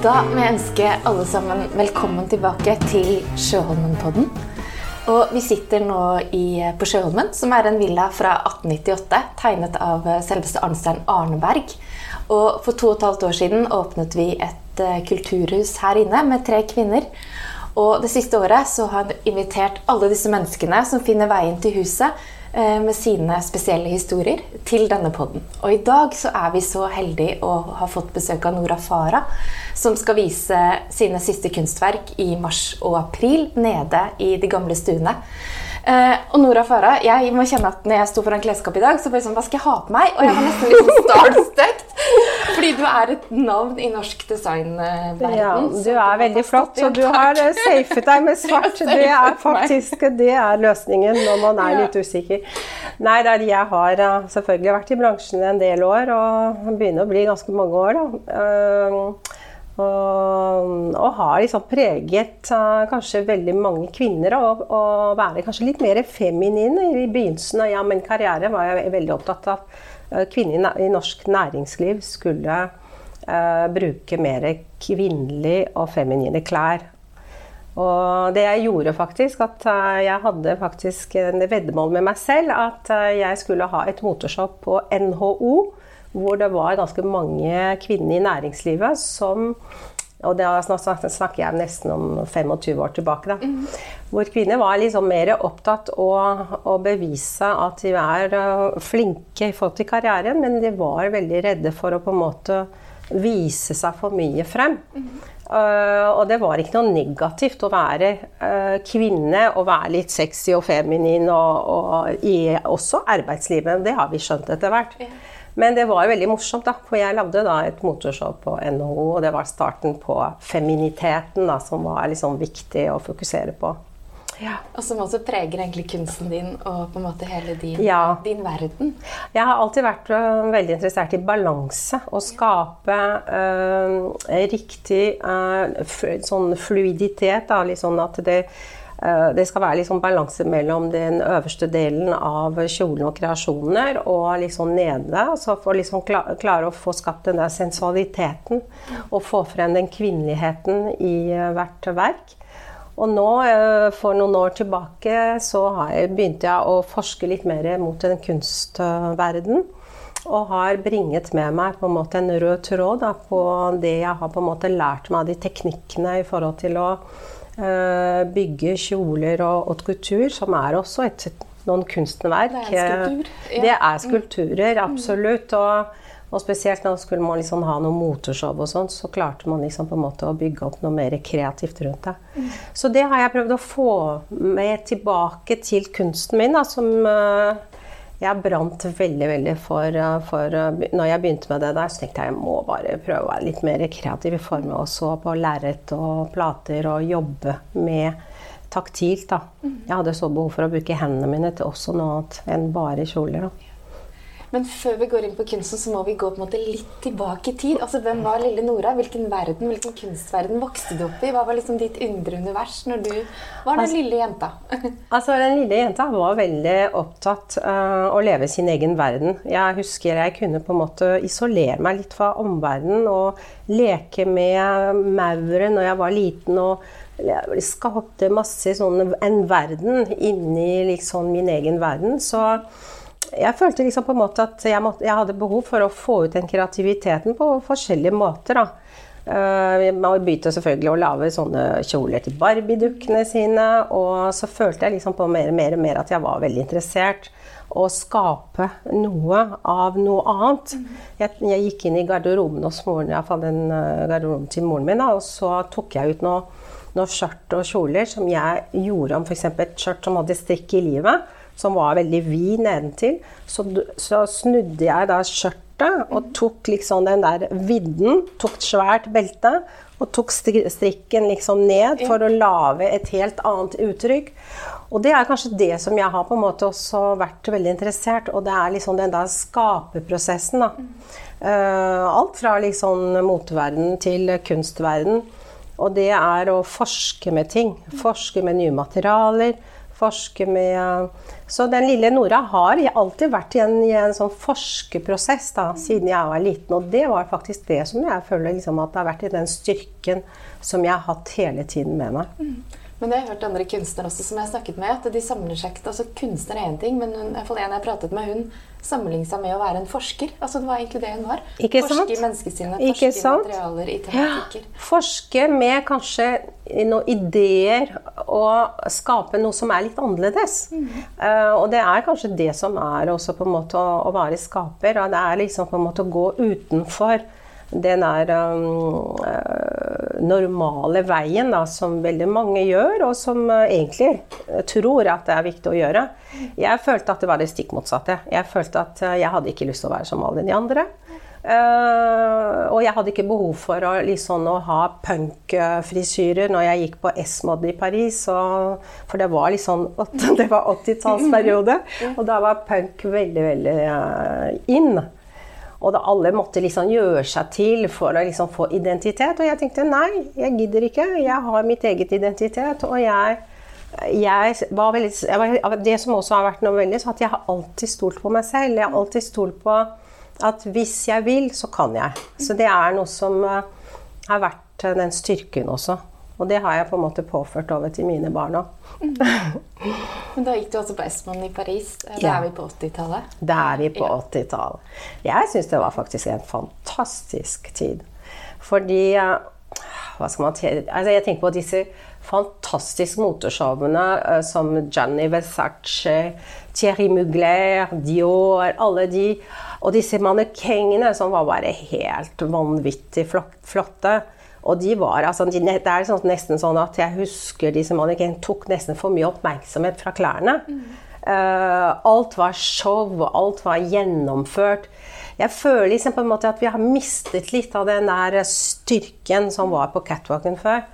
Da må jeg ønske alle sammen velkommen tilbake til Sjøholmen-podden. Og vi sitter nå i, på Sjøholmen, som er en villa fra 1898, tegnet av selveste Arnstein Arneberg. Og for to og et halvt år siden åpnet vi et uh, kulturhus her inne med tre kvinner. Og det siste året så har han invitert alle disse menneskene som finner veien til huset, med sine spesielle historier, til denne podden. Og i dag så er vi så heldige å ha fått besøk av Nora Farah, som skal vise sine siste kunstverk i mars og april nede i de gamle stuene. Uh, og Nora Farah, jeg må kjenne at når jeg sto foran klesskapet i dag, så ble det sånn Hva skal jeg ha på meg? Og jeg var nesten litt sånn starstruck. Fordi du er et navn i norsk designverden. Ja, du er veldig flott, så du har eh, safet deg med svart. Det er faktisk det er løsningen når man er litt usikker. Nei, der jeg har eh, selvfølgelig vært i bransjen en del år, og begynner å bli ganske mange år. da. Og, og, har liksom preget uh, kanskje veldig mange kvinner å være kanskje litt mer feminine. i begynnelsen av ja, min karriere. var jeg veldig opptatt av at uh, kvinner i norsk næringsliv skulle uh, bruke mer kvinnelige og feminine klær. Og det jeg gjorde faktisk, at jeg hadde faktisk en veddemål med meg selv at jeg skulle ha et motorshop på NHO hvor det var ganske mange kvinner i næringslivet som og det snakker jeg nesten om 25 år tilbake. da, mm. Hvor kvinner var liksom mer opptatt av å bevise at de er øh, flinke i forhold til karrieren, men de var veldig redde for å på en måte vise seg for mye frem. Mm. Uh, og det var ikke noe negativt å være uh, kvinne og være litt sexy og feminin og, og i også arbeidslivet. Det har vi skjønt etter hvert. Yeah. Men det var veldig morsomt, da, for jeg lagde da et motorshow på NHO, og det var starten på feminiteten, da, som var liksom viktig å fokusere på. Ja. Og som også preger egentlig kunsten din og på en måte hele din, ja. din verden. Jeg har alltid vært uh, veldig interessert i balanse. Å skape øh, riktig uh, sånn fluiditet. Da, litt sånn at det Eh, det skal være liksom balanse mellom den øverste delen av kjolen og kreasjoner og liksom nede. Så for liksom klare å få skapt den der sensualiteten og få frem den kvinneligheten i eh, hvert verk. Og nå, eh, for noen år tilbake, så begynte jeg å forske litt mer mot en kunstverden. Og har bringet med meg på en måte en rød tråd da, på det jeg har på en måte lært meg av de teknikkene i forhold til å Eh, bygge kjoler og haute couture, som er også et, noen kunstnerverk. Det er, skulpturer. Ja. det er skulpturer, mm. absolutt. Og, og spesielt når skulle man liksom ha noe motorshow og sånn, så klarte man liksom å bygge opp noe mer kreativt rundt det. Mm. Så det har jeg prøvd å få med tilbake til kunsten min, da, som uh, jeg brant veldig veldig for, eh, for, eh, Når jeg begynte med det der, så tenkte jeg jeg må bare prøve å være litt mer kreativ i form av også på lerret og plater og jobbe med taktilt. da. Mm. Jeg hadde så behov for å bruke hendene mine til også noe annet enn bare kjoler. da. Men før vi går inn på kunsten, så må vi gå på en måte litt tilbake i tid. Altså, Hvem var lille Nora? Hvilken verden, hvilken kunstverden vokste du opp i? Hva var liksom ditt indre univers når du var den altså, lille jenta? altså, Den lille jenta var veldig opptatt av uh, å leve sin egen verden. Jeg husker jeg kunne på en måte isolere meg litt fra omverdenen og leke med mauret når jeg var liten. og jeg skapte masse sånn en verden inni liksom min egen verden. Så jeg følte liksom på en måte at jeg, måtte, jeg, hadde behov for å få ut den kreativiteten på forskjellige måter. da. Uh, man begynte selvfølgelig å lage sånne kjoler til Barbie-dukkene sine. Og så følte jeg liksom på mer og mer, mer at jeg var veldig interessert å skape noe av noe annet. Jeg, jeg gikk inn i garderoben hos moren, iallfall den uh, garderoben til moren min, og så tok jeg ut noe, noe skjørt og kjoler som jeg gjorde om f.eks. et skjørt som hadde strikk i livet som var veldig vid nedentil. Så, så snudde jeg da skjørtet og tok liksom den der vidden, tok et svært belte og tok strikken liksom ned for å lage et helt annet uttrykk. Og det er kanskje det som jeg har på en måte også vært veldig interessert og det er liksom den der skaperprosessen. da. Uh, alt fra liksom moteverden til kunstverden. Og det er å forske med ting. Forske med nye materialer Forske med Så den lille Nora har alltid vært i en, i en sånn forskerprosess da, siden jeg var liten. Og det var faktisk det som jeg føler liksom, at det har vært i den styrken som jeg har hatt hele tiden med meg. Mm. Men jeg har hørt andre kunstnere også som jeg har snakket med, at de samler seg ikke altså Kunstner er én ting, men hun, en jeg pratet med, hun sammenlignet seg med å være en forsker. Altså Det var egentlig det hun var. Ikke forske sant? i menneskesinnet, forske i materialer, i tematikker. Ja, forske med kanskje noen ideer og skape noe som er litt annerledes. Mm. Uh, og det er kanskje det som er også på en måte å, å være skaper. Og det er liksom på en måte å gå utenfor den er um, uh, normale veien da, som veldig mange gjør, og som uh, egentlig tror at det er viktig å gjøre. Jeg følte at det var det stikk motsatte. Jeg følte at uh, jeg hadde ikke lyst til å være som alle de andre. og jeg hadde ikke behov for å, liksom, å ha punkfrisyrer når jeg gikk på S-mod i Paris. Og, for det var liksom Det var 80-tallsperiode, og da var punk veldig, veldig in. Og da alle måtte liksom gjøre seg til for å liksom få identitet. Og jeg tenkte nei, jeg gidder ikke. Jeg har mitt eget identitet. Og jeg, jeg var veldig jeg var, Det som også har vært noe veldig, så at jeg har alltid stolt på meg selv. Jeg har alltid stolt på at hvis jeg vil, så kan jeg. Så det er noe som uh, har vært uh, den styrken også. Og det har jeg på en måte påført over til mine barn òg. Men da gikk du altså på Esmond i Paris. Da ja. er vi på 80-tallet? Da er vi på ja. 80-tallet. Jeg syns det var faktisk en fantastisk tid. Fordi eh, hva skal man altså Jeg tenker på disse fantastiske moteshowene uh, som Gianni Versace, Thierry Mugler, Dior Alle de. Og disse mannekengene som var bare helt vanvittig flotte. Og de var, altså, de, Det er sånn, nesten sånn at jeg husker disse som tok nesten for mye oppmerksomhet fra klærne. Mm. Uh, alt var show, alt var gjennomført. Jeg føler liksom på en måte at vi har mistet litt av den der styrken som var på catwalken før.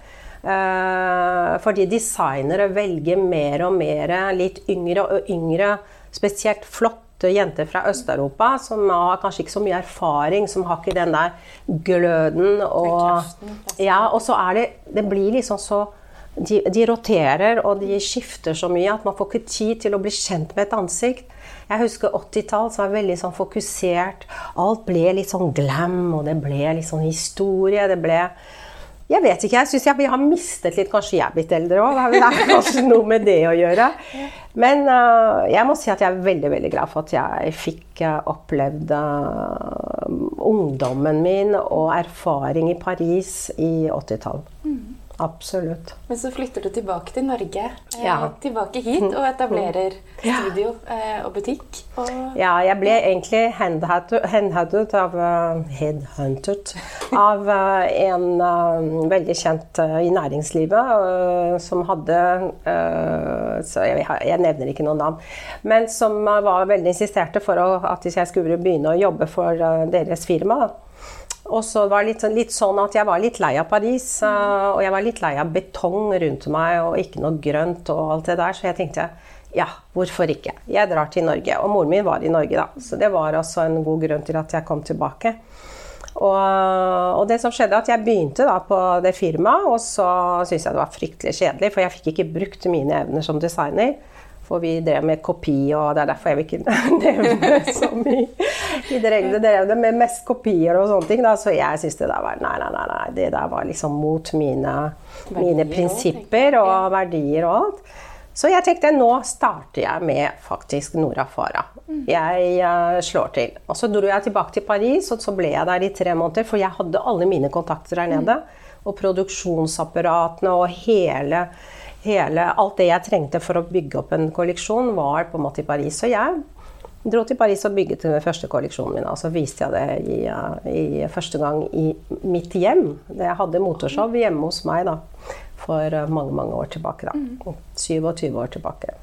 Uh, fordi designere velger mer og mer litt yngre og yngre, spesielt flott jenter fra Øst-Europa som har kanskje ikke så mye erfaring, som har ikke den der gløden og Ja, og så er det Det blir liksom så de, de, roterer og de skifter så mye at man får ikke tid til å bli kjent med et ansikt. Jeg husker 80-tall som var veldig sånn fokusert. Alt ble litt sånn glam, og det ble litt sånn historie. Det ble jeg vet ikke. Jeg syns vi har mistet litt Kanskje jeg er blitt eldre òg. Det er kanskje noe med det å gjøre. Men uh, jeg må si at jeg er veldig veldig glad for at jeg fikk uh, opplevd uh, ungdommen min og erfaring i Paris i 80-tall. Mm. Absolutt. Men så flytter du tilbake til Norge. Eh, ja. Tilbake hit og etablerer studio eh, og butikk. Og ja, jeg ble egentlig headhunted av, uh, headhunted av en veldig kjent i næringslivet som hadde så jeg, nevner ikke noen navn. Men som var veldig insisterte for at jeg skulle begynne å jobbe for deres firma. Og så var det litt, sånn, litt, sånn at jeg var litt lei av Paris. Uh, og jeg var litt lei av betong rundt meg og ikke noe grønt og alt det der. Så jeg tenkte ja, hvorfor ikke? Jeg drar til Norge. Og moren min var i Norge, da. Så det var altså en god grunn til at jeg kom tilbake. Og, og det som skjedde, at jeg begynte da på det firmaet, og så syntes jeg det var fryktelig kjedelig, for jeg fikk ikke brukt mine evner som designer. For vi drev med kopi, og det er derfor jeg vil ikke nevne så mye. Vi drev, drev det med mest kopier og sånne ting, da, så jeg syns det der var Nei, nei, nei, nei, det der var liksom mot mine, mine prinsipper og verdier og alt. Så jeg tenkte nå starter jeg med faktisk Nora Farah. Mm. Jeg uh, slår til. Og så dro jeg tilbake til Paris, og så ble jeg der i tre måneder. For jeg hadde alle mine kontakter der nede. Mm. Og produksjonsapparatene og hele hele, alt det jeg trengte for å bygge opp en kolleksjon, var på en måte i Paris. Så jeg dro til Paris og bygget den første kolleksjonen min. Og så viste jeg det i, i, første gang i mitt hjem. Jeg hadde motorshow hjemme hos meg da, for mange mange år tilbake. da. 27 år tilbake.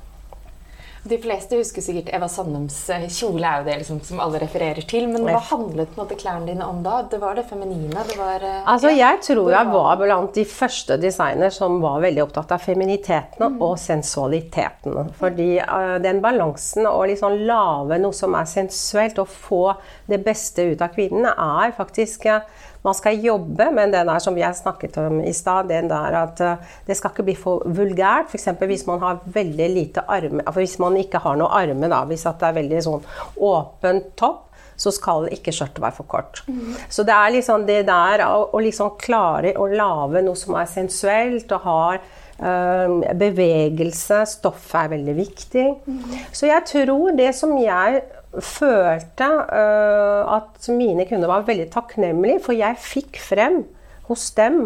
De fleste husker sikkert Eva Sandums eh, kjole, er jo det liksom, som alle refererer til. Men hva handlet måte klærne dine om da? Det var det feminine? Det var, eh, altså, Jeg tror jeg var blant de første designer som var veldig opptatt av feminiteten mm. og sensualiteten. Fordi uh, den balansen å liksom lage noe som er sensuelt, og få det beste ut av kvinnen, er faktisk uh, man skal jobbe, men den er som jeg snakket om i stad, den der at uh, det skal ikke bli for vulgært. F.eks. hvis man har veldig lite arme, altså hvis man ikke har noe arme, da, hvis det er veldig sånn åpen topp, så skal ikke skjørtet være for kort. Mm. Så det er liksom det der å, å liksom klare å lage noe som er sensuelt og har uh, bevegelse, stoffet er veldig viktig. Mm. Så jeg tror det som jeg følte uh, at mine kunder var veldig takknemlige, for jeg fikk frem hos dem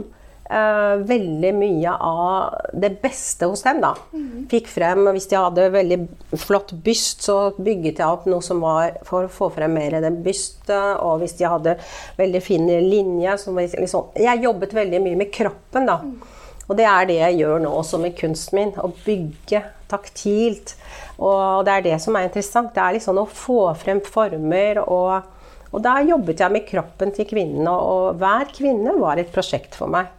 uh, veldig mye av det beste hos dem. da. Mm. Fikk frem, Hvis de hadde veldig flott byst, så bygget jeg opp noe som var for å få frem mer av det bystet. Og hvis de hadde veldig fine var liksom, Jeg jobbet veldig mye med kroppen, da. Mm. Og det er det jeg gjør nå også med kunsten min. Å bygge taktilt. Og det er det som er interessant. Det er liksom å få frem former. Og, og da jobbet jeg med kroppen til kvinnene, og hver kvinne var et prosjekt for meg.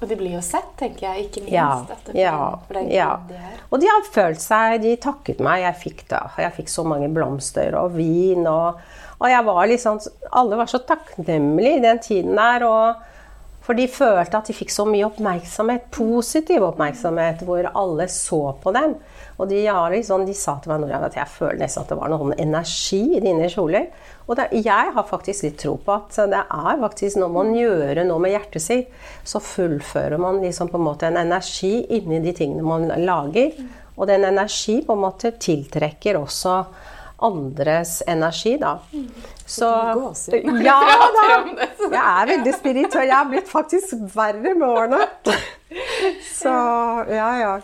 Og de blir jo sett, tenker jeg, ikke minst. Ja, ja, ja. De og de har følt seg De takket meg. Jeg fikk, da, jeg fikk så mange blomster og vin. Og, og jeg var liksom Alle var så takknemlige i den tiden der. og for de følte at de fikk så mye oppmerksomhet, positiv oppmerksomhet, hvor alle så på dem. Og de, liksom, de sa til meg at jeg føler nesten at det var noen energi i dine kjoler. Og det, jeg har faktisk litt tro på at det er faktisk når man gjør noe med hjertet sitt, så fullfører man liksom en en energi inni de tingene man lager. Og den energi på en måte tiltrekker også andres energi, da. Så Ja da! Jeg er veldig spirituell. Jeg har blitt faktisk verre med årene. Så ja, ja.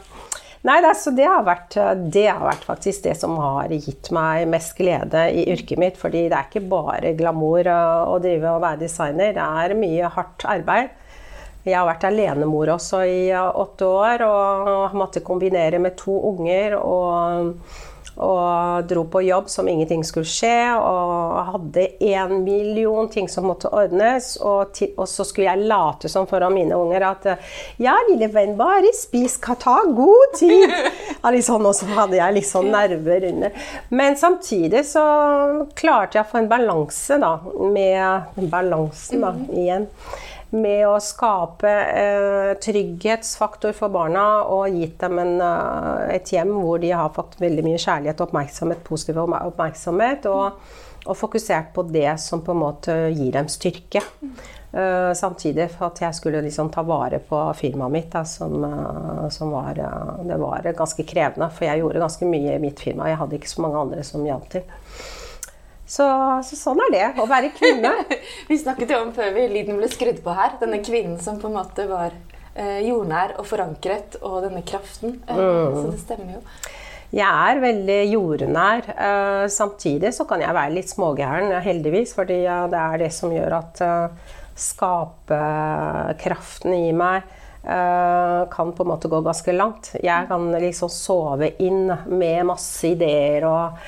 Nei, altså, det, har vært, det har vært faktisk det som har gitt meg mest glede i yrket mitt. Fordi det er ikke bare glamour å drive og være designer. Det er mye hardt arbeid. Jeg har vært alenemor også i åtte år og måtte kombinere med to unger. og og dro på jobb som ingenting skulle skje, og hadde én million ting som måtte ordnes. Og, til, og, så skulle jeg late som foran mine unger at Ja, lille venn, bare spis, ta god tid. Liksom, og så hadde jeg liksom nerver under. Men samtidig så klarte jeg å få en balanse, da, med balansen, da, igjen med å skape eh, trygghetsfaktor for barna og gitt dem en, uh, et hjem hvor de har fått veldig mye kjærlighet og oppmerksomhet, positiv oppmerksomhet, og, og, fokusert på det som på en måte gir dem styrke. Uh, samtidig for at jeg skulle liksom ta vare på firmaet mitt, da, som, uh, som var, det var ganske krevende. For jeg gjorde ganske mye i mitt firma. Jeg hadde ikke så mange andre som hjalp til. Så, så, sånn er det å være kvinne. vi snakket jo om før vi lyden ble skrudd på her, denne kvinnen som på en måte var eh, jordnær og forankret, og denne kraften. Eh, mm. Så det stemmer jo. Jeg er veldig jordnær. Uh, samtidig så kan jeg være litt smågæren, heldigvis. fordi uh, det er det som gjør at uh, skaperkraften i meg Eh, kan på en måte gå ganske langt. Jeg kan liksom sove inn med masse ideer, og,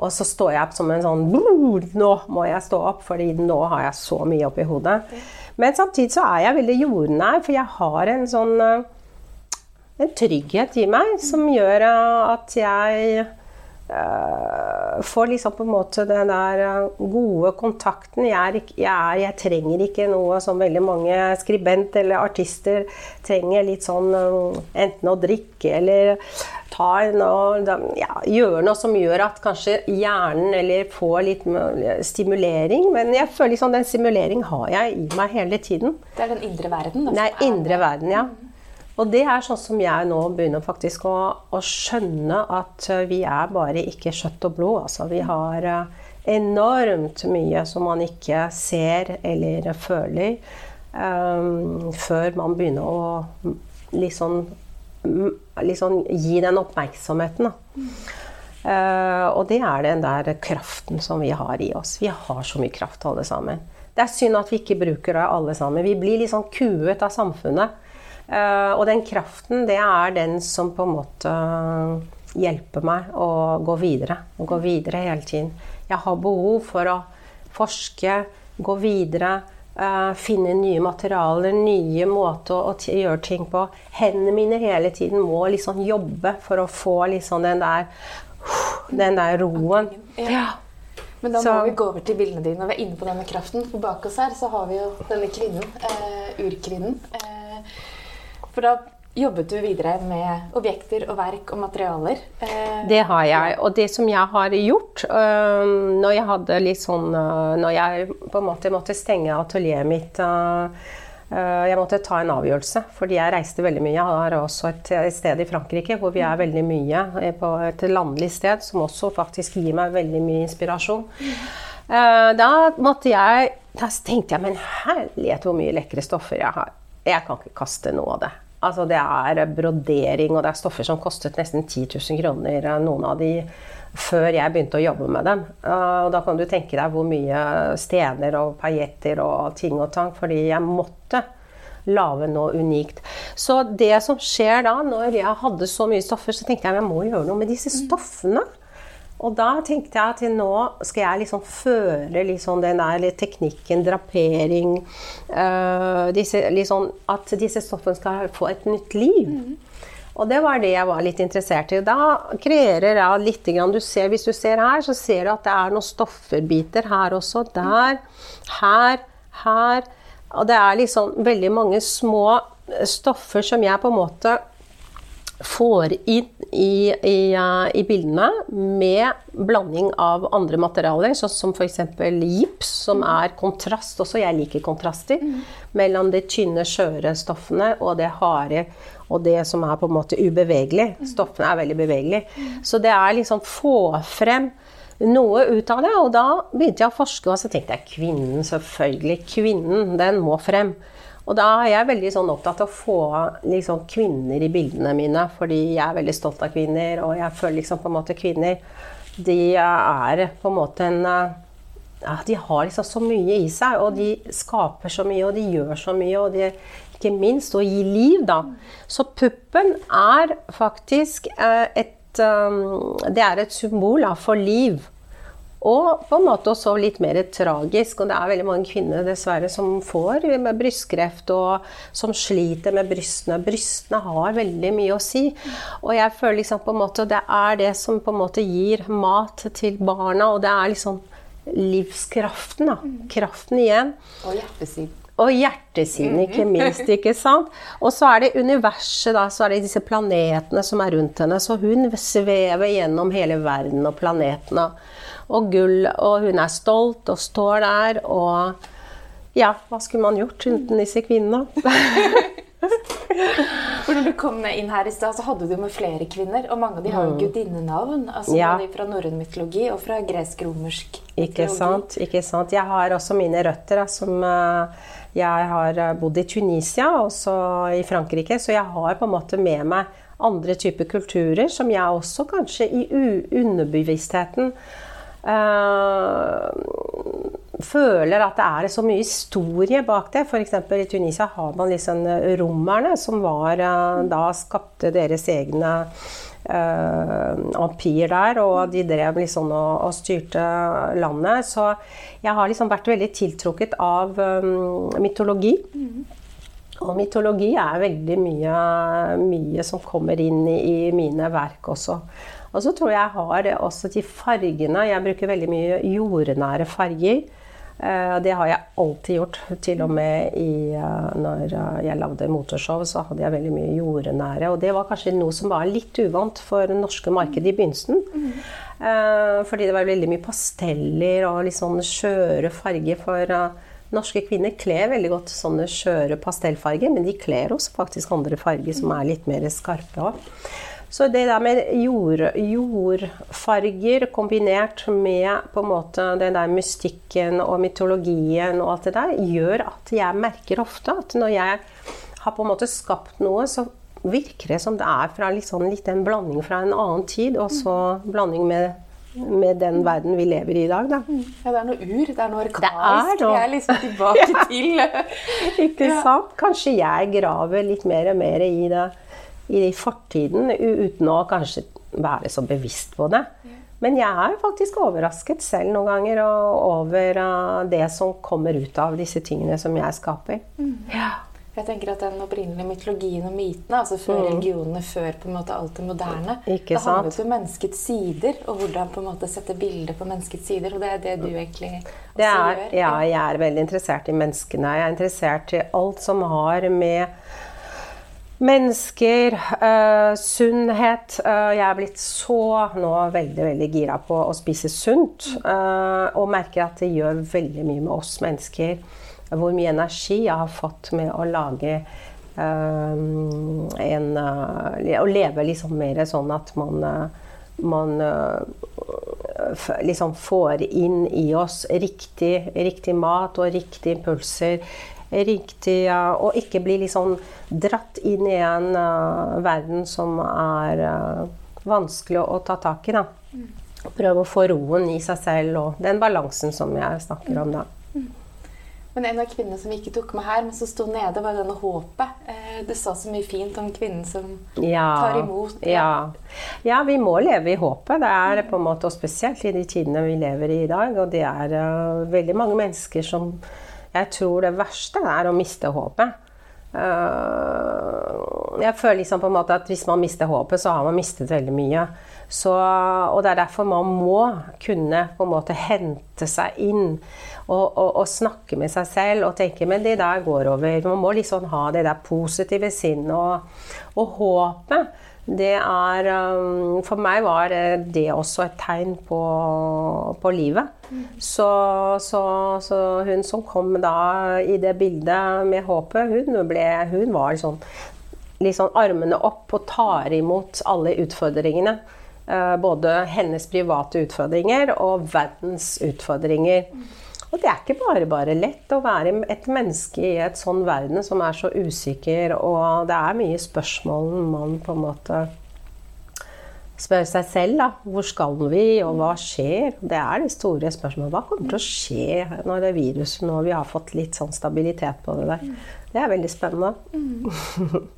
og så står jeg opp som en sånn Nå må jeg stå opp, fordi nå har jeg så mye oppi hodet. Men samtidig så er jeg veldig jordnær, for jeg har en sånn eh, en trygghet i meg som gjør at jeg får liksom på en måte den der uh, gode kontakten. Jeg, er, jeg, er, jeg, trenger ikke noe som veldig mange skribent eller artister trenger. Litt sånn uh, enten å drikke eller ta noe ja, Gjøre noe som gjør at kanskje hjernen eller får litt stimulering. Men jeg føler liksom den stimulering har jeg i meg hele tiden. Det er den indre verden? Da, Nei, indre verden, ja. Og det er sånn som jeg nå begynner faktisk å, å skjønne at eh, vi er bare ikke kjøtt og blod. Altså, vi har eh, enormt mye som man ikke ser eller føler um, før man begynner å liksom, liksom gi den oppmerksomheten. Uh, og det er den der kraften som vi har i oss. Vi har så mye kraft, alle sammen. Det er synd at vi ikke bruker det, alle sammen. Vi blir sånn kuet av samfunnet. Uh, og den kraften, det er den som på en måte hjelper meg å gå videre. Å gå videre hele tiden. Jeg har behov for å forske, gå videre, uh, finne nye materialer, nye måter å, å gjøre ting på. Hendene mine hele tiden må liksom jobbe for å få liksom den der, den der roen. Ja. Men da må så. vi gå over til bildene dine. Og vi er inne på denne kraften. For bak oss her så har vi jo denne kvinnen. Eh, urkvinnen. Eh, for da jobbet du videre med objekter og verk og materialer. Eh, det har jeg. Og det som jeg har gjort øh, når jeg hadde litt sånn øh, Når jeg på en måte måtte stenge atelieret mitt Eh, jeg måtte ta en avgjørelse, fordi jeg reiste veldig mye. Jeg har også et, sted i Frankrike hvor vi er veldig mye, eh, på et landlig sted, som også faktisk gir meg veldig mye inspirasjon. Eh, da måtte jeg Da tenkte jeg, men herlighet hvor mye lekre stoffer jeg har. Jeg kan ikke kaste noe av det. Altså, det er brodering, og det er stoffer som kostet nesten 10 000 kroner. Noen av de før jeg begynte å jobbe med dem. Og da kan du tenke deg hvor mye stener og pajetter og ting og tang, fordi jeg måtte lage noe unikt. Så det som skjer da, når jeg hadde så mye stoffer, så tenkte jeg at jeg må gjøre noe med disse stoffene. Og da tenkte jeg at nå skal jeg liksom føre liksom den der teknikken, drapering uh, disse, liksom, At disse stoffene skal få et nytt liv. Mm. Og det var det jeg var litt interessert i. Da kreerer jeg litt du ser, Hvis du ser her, så ser du at det er noen stofferbiter her også. Der, her, her. Og det er liksom veldig mange små stoffer som jeg på en måte får inn i, i, i, bildene med blanding av andre materialer, sånn som f.eks. gips, som er kontrast også. Jeg liker kontraster. Mm. Mellom de tynne, skjøre stoffene og det harde og det som er på en måte ubevegelig. Stoffene er veldig bevegelige. Så det er liksom få frem noe ut av det. Og da begynte jeg å forske, og så tenkte jeg kvinnen, selvfølgelig. Kvinnen, den må frem. Og da er jeg veldig sånn opptatt av å få liksom, kvinner i bildene mine. Fordi jeg er veldig stolt av kvinner, og jeg føler liksom på en måte kvinner De er på en måte en ja, De har liksom så mye i seg, og de skaper så mye, og de gjør så mye. Og de, ikke minst å gi liv, da. Så puppen er faktisk eh, et um, Det er et symbol for liv. Og på en måte også litt mer tragisk. Og det er veldig mange kvinner dessverre som får med brystkreft, og som sliter med brystene. Brystene har veldig mye å si. Og jeg føler liksom på en måte det er det som på en måte gir mat til barna, og det er liksom livskraften. da. Kraften igjen. Og hjertesiden. Og hjertesiden, ikke mhm. minst. ikke sant? Og så er det universet, da. Så er det disse planetene som er rundt henne. Så hun svever gjennom hele verden og planetene. Og gull. Og hun er stolt og står der og Ja, hva skulle man gjort uten disse kvinnene? For når du kom inn her i stad, så hadde du med flere kvinner. Og mange av de har jo mm. gudinnenavn. Altså ja. både fra norrøn mytologi og fra gresk-romersk mytologi. Ikke sant. ikke sant. Jeg har også mine røtter som uh, jeg har eh, bodd i Tunisia, også i Frankrike, så jeg har på en måte med meg andre typer kulturer som jeg også kanskje i underbevisstheten føler at det er så mye historie bak det. F.eks. i Tunisia har man liksom romerne, som var, uh, da skapte deres egne uh, empire der, og de drev liksom og, og, styrte landet. Så jeg har liksom vært veldig tiltrukket av um, mytologi. Og mytologi er veldig mye, mye som kommer inn i, i, mine verk også. Og så tror jeg jeg har også de fargene. Jeg bruker veldig mye jordnære farger. Eh, det har jeg alltid gjort. Til og med i, eh, når eh, jeg lagde motorshow, så hadde jeg veldig mye jordnære. Og det var kanskje noe som var litt uvant for det norske markedet i begynnelsen. Fordi det var veldig mye pasteller og litt sånn skjøre farger. For norske kvinner kler veldig godt sånne skjøre pastellfarger, men de kler også faktisk andre farger som er litt mer skarpe òg. Så det der med jord, jordfarger kombinert med på en måte den der mystikken og mytologien og alt det der, gjør at jeg merker ofte at når jeg har på en måte skapt noe, så virker det som det er fra litt, sånn, litt en blanding fra en annen tid, og så blanding med med den verden vi lever i i dag. Da. Ja, det er noe ur. Det er noe arkaisk. Vi er liksom tilbake ja. til Ikke sant? Kanskje jeg graver litt mer og mer i det i fortiden uten å kanskje være så bevisst på det. Men jeg er faktisk overrasket selv noen ganger over uh, det som kommer ut av disse tingene som jeg skaper. Mm. Ja. Jeg tenker at Den opprinnelige mytologien og mytene, altså før mm. religionene, før på en måte alt det moderne, Ikke det handlet om menneskets sider, og hvordan på en måte sette bilder på menneskets sider. Og det er det du egentlig også er, gjør. Ja, jeg er veldig interessert i menneskene. Jeg er interessert i alt som har med Mennesker, uh, sunnhet. Uh, jeg er blitt så nå veldig veldig gira på å spise sunt. Uh, og merker at det gjør veldig mye med oss mennesker hvor mye energi jeg har fått med å lage en Å leve liksom mer sånn at man, man liksom får inn i oss riktig, riktig mat og riktige impulser. Riktig, og ikke bli liksom dratt inn i en verden som er vanskelig å ta tak i. Da. Mm. Prøve å få roen i seg selv og den balansen som jeg snakker om da. Mm. Men en av kvinnene som vi ikke tok med her, men som sto nede, var denne håpet. Eh, det sa så mye fint om kvinnen som ja, tar imot. Ja. ja. vi må leve i håpet. Det er på en måte, og spesielt i de tidene vi lever i i dag. Og det er uh, veldig mange mennesker som Jeg tror det verste er å miste håpet. Uh, jeg føler liksom på en måte at hvis man mister håpet, så har man mistet veldig mye. Så, og det er derfor man må kunne på en måte hente seg inn og, og, og, snakke med seg selv og tenke men det der går over. Man må liksom ha det der positive sinnet og, og håpet. Det er um, For meg var det også et tegn på, på livet. Mm. Så, så, så, hun som kom da i det bildet med håpet, hun, ble, hun var sånn liksom armene opp og tar imot alle utfordringene. Eh, både hennes private utfordringer og verdens utfordringer. Og det er ikke bare bare lett å være et menneske i et sånn verden som er så usikker, og det er mye spørsmål man på en måte spør seg selv. da, Hvor skal vi, og hva skjer? Det er de store spørsmålene. Hva kommer til å skje når det viruset nå vi har fått litt sånn stabilitet på det der? Det er veldig spennende. Mm.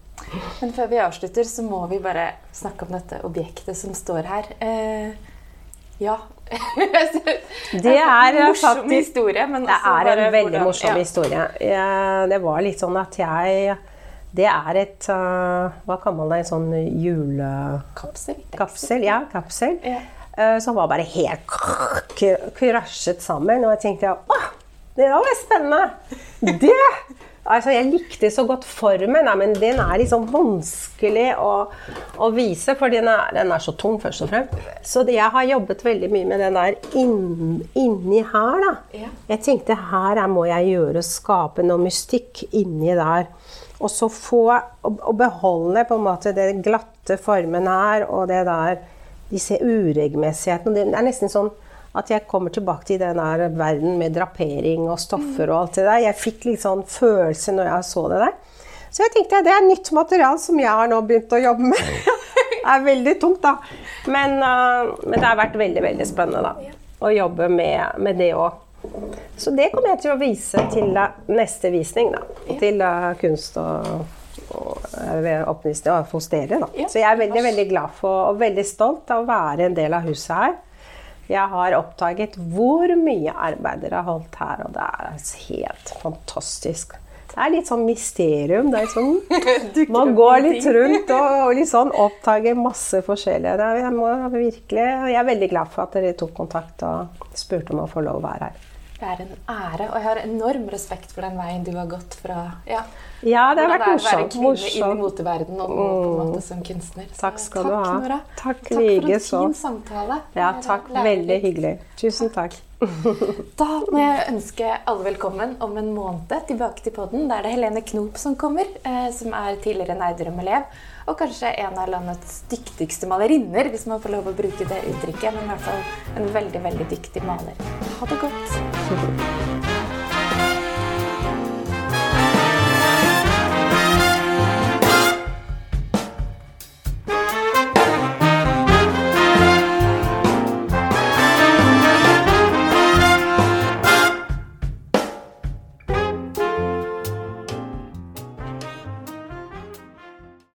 Men før vi avslutter, så må vi bare snakke om dette objektet som står her. Eh, ja. Det er en morsom faktisk, historie. Men det er en veldig morsom ja. historie. Jeg, det var litt sånn at jeg Det er et uh, Hva kaller man det? En sånn julekapsel? Kapsel, ja, kapsel. Ja. Uh, som var bare helt krasjet sammen. Og jeg tenkte åh, det var spennende! Det Altså, jeg likte så godt formen, nei, men den er liksom vanskelig å, å vise, for den er, den er, så tung, først og fremst. Så det, jeg har jobbet veldig mye med den der inn, inni her, da. Ja. Jeg tenkte her må jeg gjøre, skape noe mystikk inni der. Og så få og beholde på en måte den glatte formen her og det der Disse uregelmessighetene. Det er nesten sånn at jeg kommer tilbake til den der verden med drapering og stoffer og alt det der. Jeg fikk litt sånn følelse når jeg så det der. Så jeg tenkte det er nytt material som jeg har nå begynt å jobbe med. det er veldig tungt, da. Men, uh, men, det har vært veldig, veldig spennende da, å jobbe med, med det òg. Så det kommer jeg til å vise til neste visning. da, Til uh, kunst og, og åpningstid hos dere. da. Så jeg er veldig, veldig glad for og veldig stolt av å være en del av huset her. Jeg har oppdaget hvor mye arbeid dere har holdt her, og det er helt fantastisk. Det er litt sånn mysterium. Det er sånn, man går litt rundt og, og litt sånn oppdager masse forskjellige. Jeg, må virkelig, jeg er veldig glad for at dere tok kontakt og spurte om å få lov å være her. Det er en ære, og jeg har enorm respekt for den veien du har gått fra ja, ja det har vært morsomt. Å være kvinne inn i moteverdenen og på en måte som kunstner. Så, takk skal takk, du ha. Nora. Takk, takk for en fin samtale. Ja, takk. Veldig hyggelig. Tusen takk. da må jeg ønske alle velkommen om en måned tilbake til podden. Da er det Helene Knop som kommer, eh, som er tidligere Nerdrum-elev. Og kanskje en av landets dyktigste malerinner, hvis man får lov å bruke det uttrykket. Men i hvert fall en veldig, veldig dyktig maler. Ha det godt.